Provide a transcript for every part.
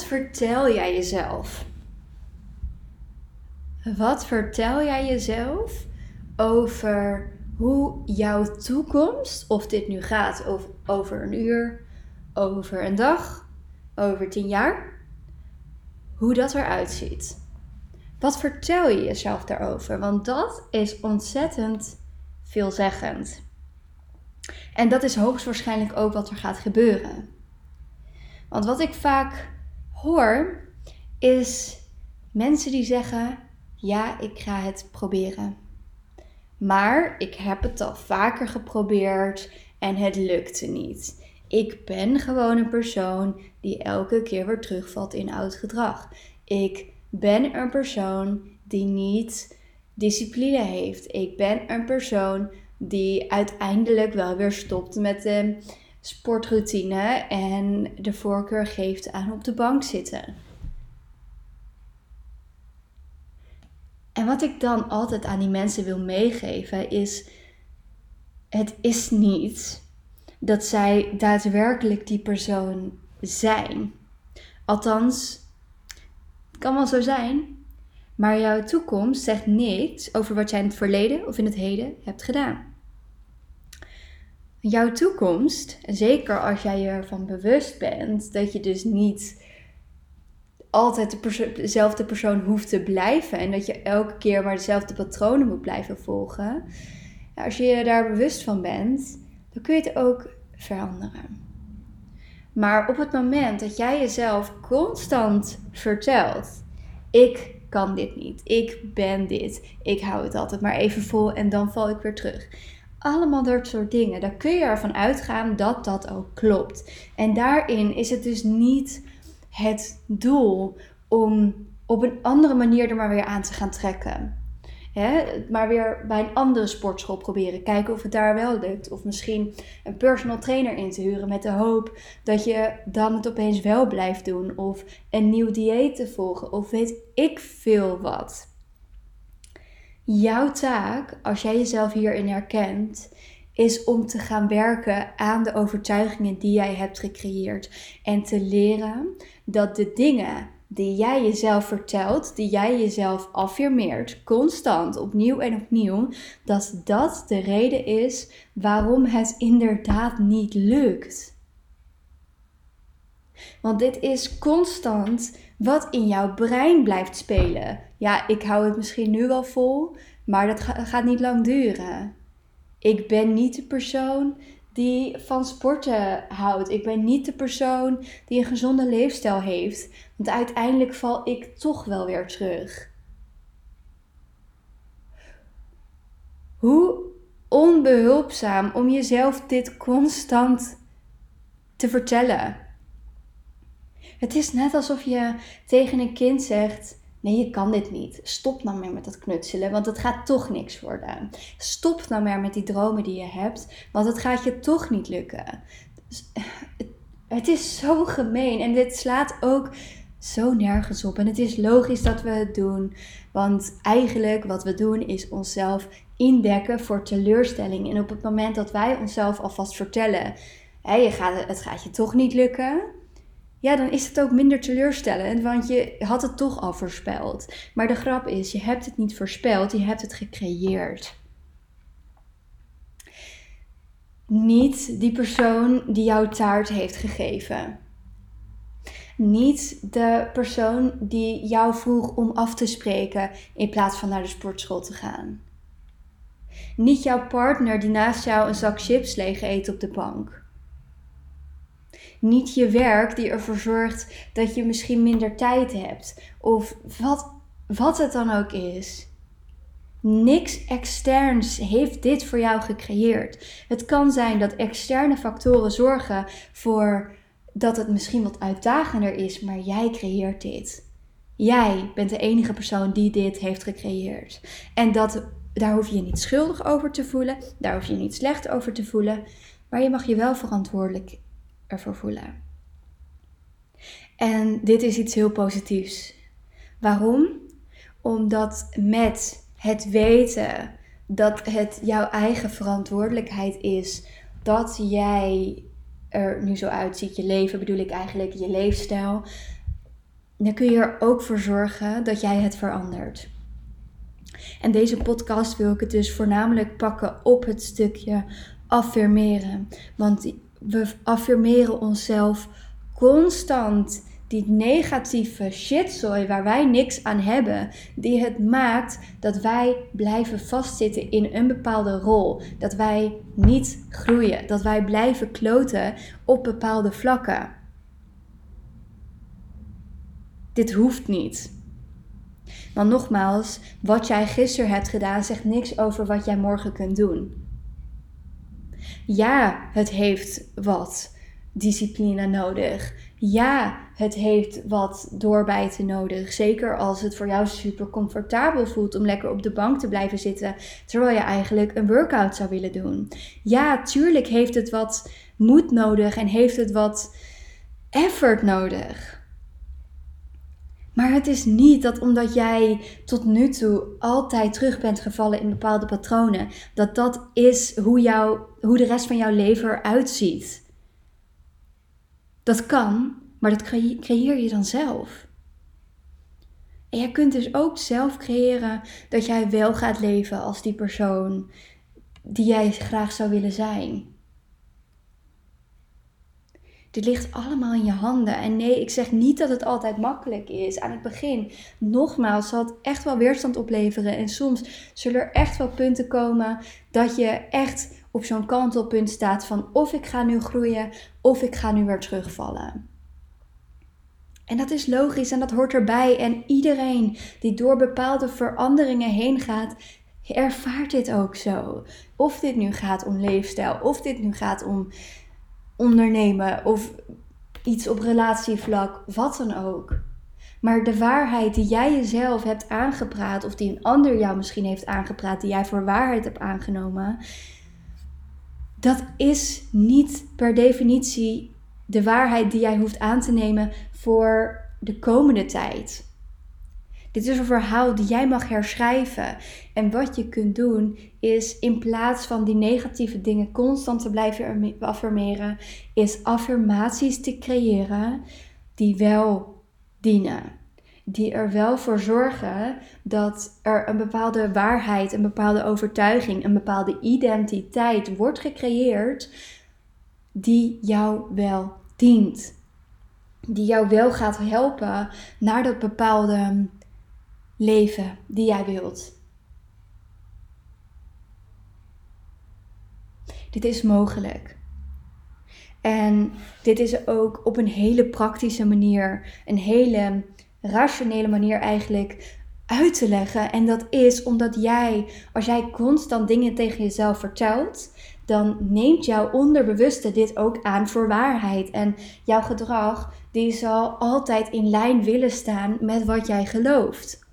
Wat vertel jij jezelf? Wat vertel jij jezelf over hoe jouw toekomst, of dit nu gaat over, over een uur, over een dag, over tien jaar, hoe dat eruit ziet? Wat vertel je jezelf daarover? Want dat is ontzettend veelzeggend. En dat is hoogstwaarschijnlijk ook wat er gaat gebeuren. Want wat ik vaak hoor, is mensen die zeggen: Ja, ik ga het proberen. Maar ik heb het al vaker geprobeerd en het lukte niet. Ik ben gewoon een persoon die elke keer weer terugvalt in oud gedrag. Ik ben een persoon die niet discipline heeft. Ik ben een persoon die uiteindelijk wel weer stopt met de sportroutine en de voorkeur geeft aan op de bank zitten. En wat ik dan altijd aan die mensen wil meegeven is: het is niet dat zij daadwerkelijk die persoon zijn. Althans, het kan wel zo zijn, maar jouw toekomst zegt niks over wat jij in het verleden of in het heden hebt gedaan. Jouw toekomst, zeker als jij je ervan bewust bent dat je dus niet altijd dezelfde persoon hoeft te blijven en dat je elke keer maar dezelfde patronen moet blijven volgen. als je je daar bewust van bent, dan kun je het ook veranderen. Maar op het moment dat jij jezelf constant vertelt: ik kan dit niet, ik ben dit, ik hou het altijd maar even vol en dan val ik weer terug. Allemaal dat soort dingen. Dan kun je ervan uitgaan dat dat ook klopt. En daarin is het dus niet het doel om op een andere manier er maar weer aan te gaan trekken. maar weer bij een andere sportschool proberen. Kijken of het daar wel lukt. Of misschien een personal trainer in te huren met de hoop dat je dan het opeens wel blijft doen. Of een nieuw dieet te volgen. Of weet ik veel wat. Jouw taak, als jij jezelf hierin herkent, is om te gaan werken aan de overtuigingen die jij hebt gecreëerd. En te leren dat de dingen die jij jezelf vertelt, die jij jezelf affirmeert, constant, opnieuw en opnieuw, dat dat de reden is waarom het inderdaad niet lukt. Want dit is constant wat in jouw brein blijft spelen. Ja, ik hou het misschien nu wel vol, maar dat gaat niet lang duren. Ik ben niet de persoon die van sporten houdt. Ik ben niet de persoon die een gezonde leefstijl heeft. Want uiteindelijk val ik toch wel weer terug. Hoe onbehulpzaam om jezelf dit constant te vertellen. Het is net alsof je tegen een kind zegt: Nee, je kan dit niet. Stop nou meer met dat knutselen, want het gaat toch niks worden. Stop nou meer met die dromen die je hebt, want het gaat je toch niet lukken. Dus, het, het is zo gemeen en dit slaat ook zo nergens op. En het is logisch dat we het doen, want eigenlijk wat we doen is onszelf indekken voor teleurstelling. En op het moment dat wij onszelf alvast vertellen, hé, je gaat, het gaat je toch niet lukken, ja, dan is het ook minder teleurstellend, want je had het toch al voorspeld. Maar de grap is, je hebt het niet voorspeld, je hebt het gecreëerd. Niet die persoon die jouw taart heeft gegeven. Niet de persoon die jou vroeg om af te spreken in plaats van naar de sportschool te gaan. Niet jouw partner die naast jou een zak chips leeg eet op de bank niet je werk die ervoor zorgt dat je misschien minder tijd hebt. Of wat, wat het dan ook is. Niks externs heeft dit voor jou gecreëerd. Het kan zijn dat externe factoren zorgen voor dat het misschien wat uitdagender is, maar jij creëert dit. Jij bent de enige persoon die dit heeft gecreëerd. En dat, daar hoef je je niet schuldig over te voelen, daar hoef je je niet slecht over te voelen, maar je mag je wel verantwoordelijk ervoor voelen. En dit is iets heel positiefs. Waarom? Omdat met het weten dat het jouw eigen verantwoordelijkheid is dat jij er nu zo uitziet, je leven bedoel ik eigenlijk, je leefstijl, dan kun je er ook voor zorgen dat jij het verandert. En deze podcast wil ik het dus voornamelijk pakken op het stukje affirmeren. Want we affirmeren onszelf constant die negatieve shitzooi waar wij niks aan hebben, die het maakt dat wij blijven vastzitten in een bepaalde rol. Dat wij niet groeien, dat wij blijven kloten op bepaalde vlakken. Dit hoeft niet. Want nogmaals, wat jij gisteren hebt gedaan zegt niks over wat jij morgen kunt doen. Ja, het heeft wat discipline nodig. Ja, het heeft wat doorbijten nodig. Zeker als het voor jou super comfortabel voelt om lekker op de bank te blijven zitten. Terwijl je eigenlijk een workout zou willen doen. Ja, tuurlijk heeft het wat moed nodig en heeft het wat effort nodig. Maar het is niet dat omdat jij tot nu toe altijd terug bent gevallen in bepaalde patronen, dat dat is hoe, jou, hoe de rest van jouw leven eruit ziet. Dat kan, maar dat creëer je dan zelf. En jij kunt dus ook zelf creëren dat jij wel gaat leven als die persoon die jij graag zou willen zijn. Dit ligt allemaal in je handen. En nee, ik zeg niet dat het altijd makkelijk is. Aan het begin, nogmaals, zal het echt wel weerstand opleveren. En soms zullen er echt wel punten komen dat je echt op zo'n kantelpunt staat van of ik ga nu groeien of ik ga nu weer terugvallen. En dat is logisch en dat hoort erbij. En iedereen die door bepaalde veranderingen heen gaat, ervaart dit ook zo. Of dit nu gaat om leefstijl, of dit nu gaat om ondernemen of iets op relatievlak, wat dan ook. Maar de waarheid die jij jezelf hebt aangepraat, of die een ander jou misschien heeft aangepraat, die jij voor waarheid hebt aangenomen, dat is niet per definitie de waarheid die jij hoeft aan te nemen voor de komende tijd. Dit is een verhaal die jij mag herschrijven. En wat je kunt doen is in plaats van die negatieve dingen constant te blijven affirmeren, is affirmaties te creëren die wel dienen. Die er wel voor zorgen dat er een bepaalde waarheid, een bepaalde overtuiging, een bepaalde identiteit wordt gecreëerd die jou wel dient. Die jou wel gaat helpen naar dat bepaalde leven die jij wilt. Dit is mogelijk. En dit is ook op een hele praktische manier, een hele rationele manier eigenlijk uit te leggen. En dat is omdat jij, als jij constant dingen tegen jezelf vertelt, dan neemt jouw onderbewuste dit ook aan voor waarheid. En jouw gedrag, die zal altijd in lijn willen staan met wat jij gelooft.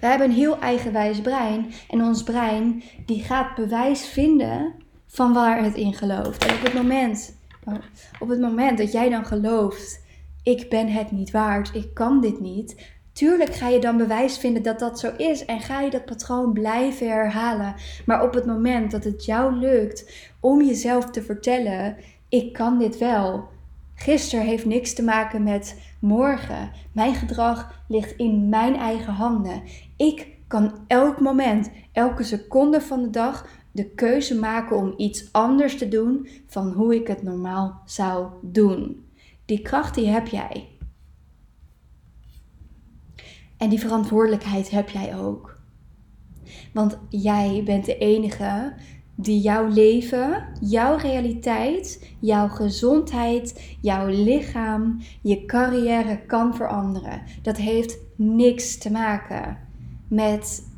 We hebben een heel eigenwijs brein en ons brein die gaat bewijs vinden van waar het in gelooft. En op het moment, op het moment dat jij dan gelooft, ik ben het niet waard, ik kan dit niet, Tuurlijk ga je dan bewijs vinden dat dat zo is en ga je dat patroon blijven herhalen. Maar op het moment dat het jou lukt om jezelf te vertellen: ik kan dit wel. Gisteren heeft niks te maken met morgen. Mijn gedrag ligt in mijn eigen handen. Ik kan elk moment, elke seconde van de dag de keuze maken om iets anders te doen van hoe ik het normaal zou doen. Die kracht die heb jij. En die verantwoordelijkheid heb jij ook. Want jij bent de enige die jouw leven, jouw realiteit, jouw gezondheid, jouw lichaam, je carrière kan veranderen. Dat heeft niks te maken met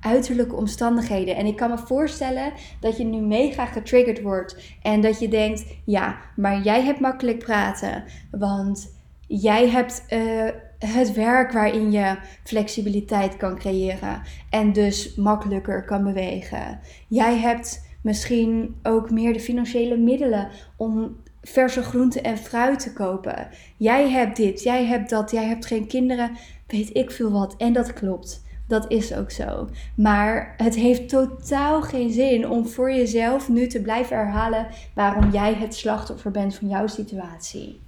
uiterlijke omstandigheden. En ik kan me voorstellen dat je nu mega getriggerd wordt en dat je denkt: ja, maar jij hebt makkelijk praten, want jij hebt. Uh, het werk waarin je flexibiliteit kan creëren en dus makkelijker kan bewegen. Jij hebt misschien ook meer de financiële middelen om verse groenten en fruit te kopen. Jij hebt dit, jij hebt dat, jij hebt geen kinderen, weet ik veel wat. En dat klopt. dat is ook zo. Maar het heeft totaal geen zin om voor jezelf nu te blijven herhalen waarom jij het slachtoffer bent van jouw situatie.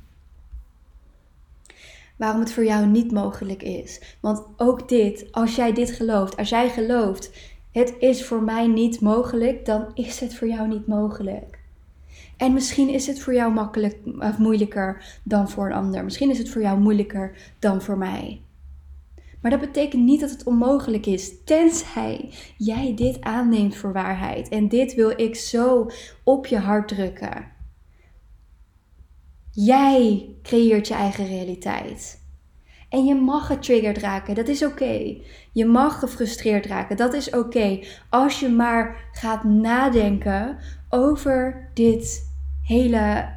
Waarom het voor jou niet mogelijk is. Want ook dit, als jij dit gelooft, als jij gelooft, het is voor mij niet mogelijk, dan is het voor jou niet mogelijk. En misschien is het voor jou makkelijk, of moeilijker dan voor een ander. Misschien is het voor jou moeilijker dan voor mij. Maar dat betekent niet dat het onmogelijk is, tenzij jij dit aanneemt voor waarheid. En dit wil ik zo op je hart drukken. Jij creëert je eigen realiteit. En je mag getriggerd raken, dat is oké. Je mag gefrustreerd raken, dat is oké. Als je maar gaat nadenken over dit hele,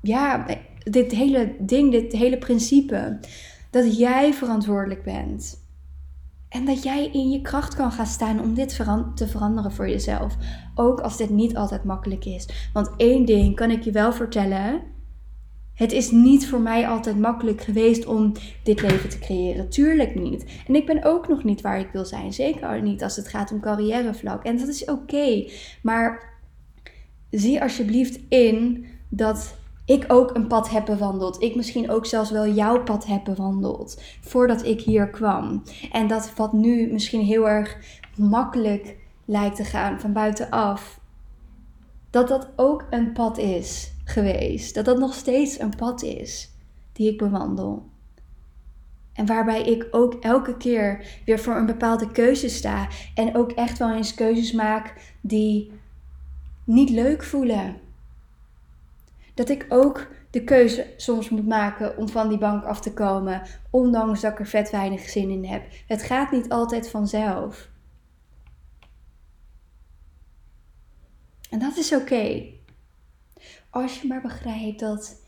ja, dit hele ding, dit hele principe. Dat jij verantwoordelijk bent. En dat jij in je kracht kan gaan staan om dit te veranderen voor jezelf. Ook als dit niet altijd makkelijk is. Want één ding kan ik je wel vertellen. Het is niet voor mij altijd makkelijk geweest om dit leven te creëren. Tuurlijk niet. En ik ben ook nog niet waar ik wil zijn. Zeker niet als het gaat om carrièrevlak. En dat is oké. Maar zie alsjeblieft in dat ik ook een pad heb bewandeld. Ik misschien ook zelfs wel jouw pad heb bewandeld. Voordat ik hier kwam. En dat wat nu misschien heel erg makkelijk lijkt te gaan van buitenaf. Dat dat ook een pad is geweest. Dat dat nog steeds een pad is die ik bewandel. En waarbij ik ook elke keer weer voor een bepaalde keuze sta. En ook echt wel eens keuzes maak die niet leuk voelen. Dat ik ook de keuze soms moet maken om van die bank af te komen, ondanks dat ik er vet weinig zin in heb. Het gaat niet altijd vanzelf. En dat is oké. Als je maar begrijpt dat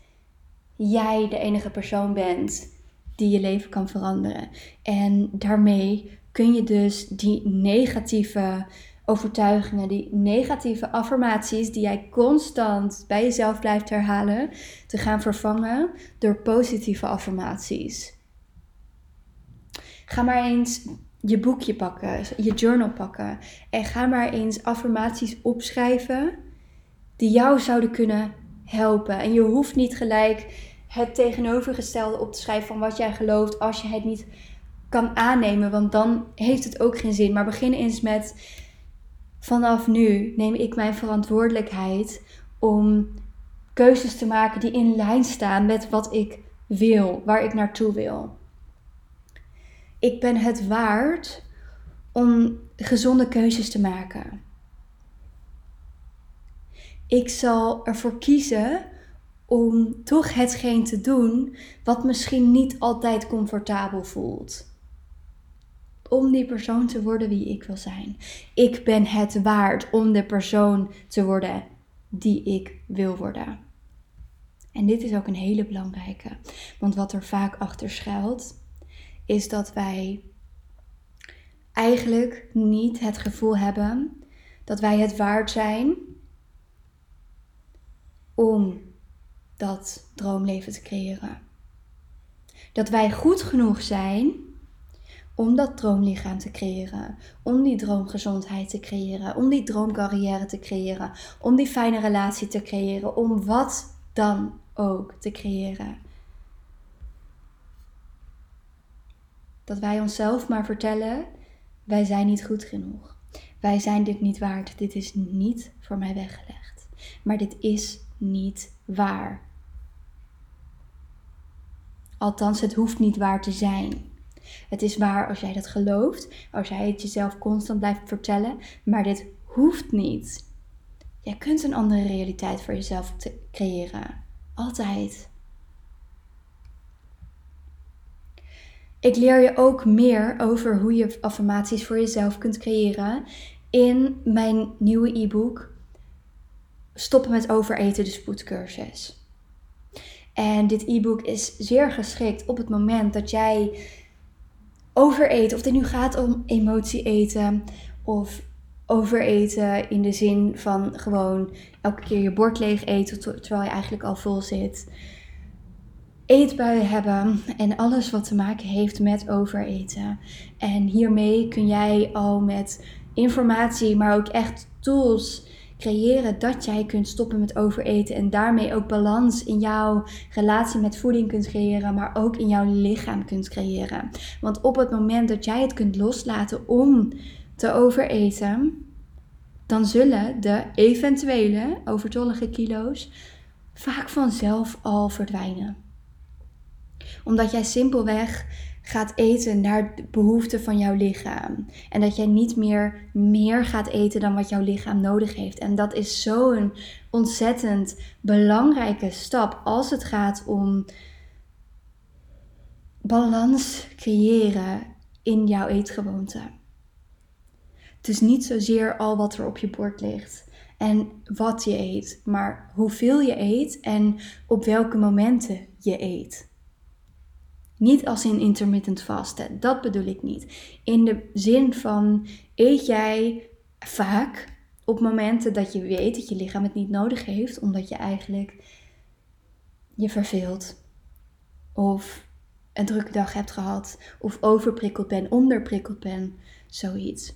jij de enige persoon bent die je leven kan veranderen. En daarmee kun je dus die negatieve overtuigingen, die negatieve affirmaties die jij constant bij jezelf blijft herhalen, te gaan vervangen door positieve affirmaties. Ga maar eens je boekje pakken, je journal pakken en ga maar eens affirmaties opschrijven die jou zouden kunnen helpen. En je hoeft niet gelijk het tegenovergestelde op te schrijven van wat jij gelooft als je het niet kan aannemen, want dan heeft het ook geen zin. Maar begin eens met vanaf nu neem ik mijn verantwoordelijkheid om keuzes te maken die in lijn staan met wat ik wil, waar ik naartoe wil. Ik ben het waard om gezonde keuzes te maken. Ik zal ervoor kiezen om toch hetgeen te doen wat misschien niet altijd comfortabel voelt om die persoon te worden wie ik wil zijn. Ik ben het waard om de persoon te worden die ik wil worden. En dit is ook een hele belangrijke, want wat er vaak achter schuilt, is dat wij eigenlijk niet het gevoel hebben dat wij het waard zijn om dat droomleven te creëren. Dat wij goed genoeg zijn om dat droomlichaam te creëren, om die droomgezondheid te creëren, om die droomcarrière te creëren, om die fijne relatie te creëren, om wat dan ook te creëren. Dat wij onszelf maar vertellen, wij zijn niet goed genoeg. Wij zijn dit niet waard. Dit is niet voor mij weggelegd. Maar dit is niet waar. Althans, het hoeft niet waar te zijn. Het is waar als jij dat gelooft, als jij het jezelf constant blijft vertellen, maar dit hoeft niet. Jij kunt een andere realiteit voor jezelf creëren. Altijd. Ik leer je ook meer over hoe je affirmaties voor jezelf kunt creëren in mijn nieuwe e-book Stoppen met overeten, de spoedcursus. En dit e-book is zeer geschikt op het moment dat jij overeten, of het nu gaat om emotie eten of overeten in de zin van gewoon elke keer je bord leeg eten terwijl je eigenlijk al vol zit. eetbuien hebben en alles wat te maken heeft met overeten. En hiermee kun jij al met informatie, maar ook echt tools creëren dat jij kunt stoppen met overeten en daarmee ook balans in jouw relatie met voeding kunt creëren, maar ook in jouw lichaam kunt creëren. Want op het moment dat jij het kunt loslaten om te overeten, dan zullen de eventuele overtollige kilo's vaak vanzelf al verdwijnen. Omdat jij simpelweg gaat eten naar de behoeften van jouw lichaam. En dat jij niet meer meer gaat eten dan wat jouw lichaam nodig heeft. En dat is zo'n ontzettend belangrijke stap als het gaat om balans creëren in jouw eetgewoonte. Het is niet zozeer al wat er op je bord ligt en wat je eet, maar hoeveel je eet en op welke momenten je eet. Niet als in intermittent vasten, dat bedoel ik niet. In de zin van eet jij vaak op momenten dat je weet dat je lichaam het niet nodig heeft, omdat je eigenlijk je verveelt of een drukke dag hebt gehad of overprikkeld bent, onderprikkeld bent, zoiets.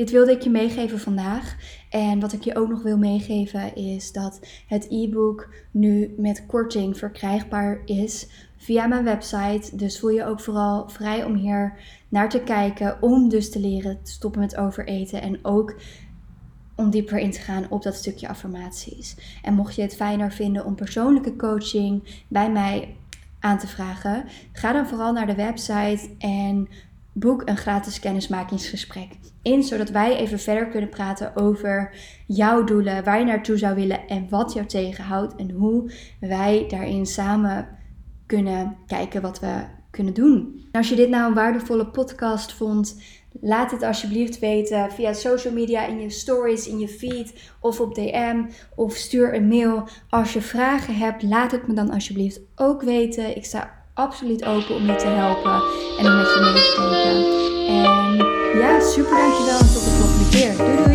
Dit wilde ik je meegeven vandaag. En wat ik je ook nog wil meegeven is dat het e-book nu met korting verkrijgbaar is via mijn website. Dus voel je ook vooral vrij om hier naar te kijken. Om dus te leren te stoppen met overeten. En ook om dieper in te gaan op dat stukje affirmaties. En mocht je het fijner vinden om persoonlijke coaching bij mij aan te vragen, ga dan vooral naar de website en boek een gratis kennismakingsgesprek in, zodat wij even verder kunnen praten over jouw doelen, waar je naartoe zou willen en wat jou tegenhoudt en hoe wij daarin samen kunnen kijken wat we kunnen doen. als je dit nou een waardevolle podcast vond, laat het alsjeblieft weten via social media, in je stories, in je feed of op DM of stuur een mail. Als je vragen hebt, laat het me dan alsjeblieft ook weten. Ik sta absoluut open om je te helpen en om met je mee te denken. En ja, super dankjewel en tot de volgende keer. Doei doei!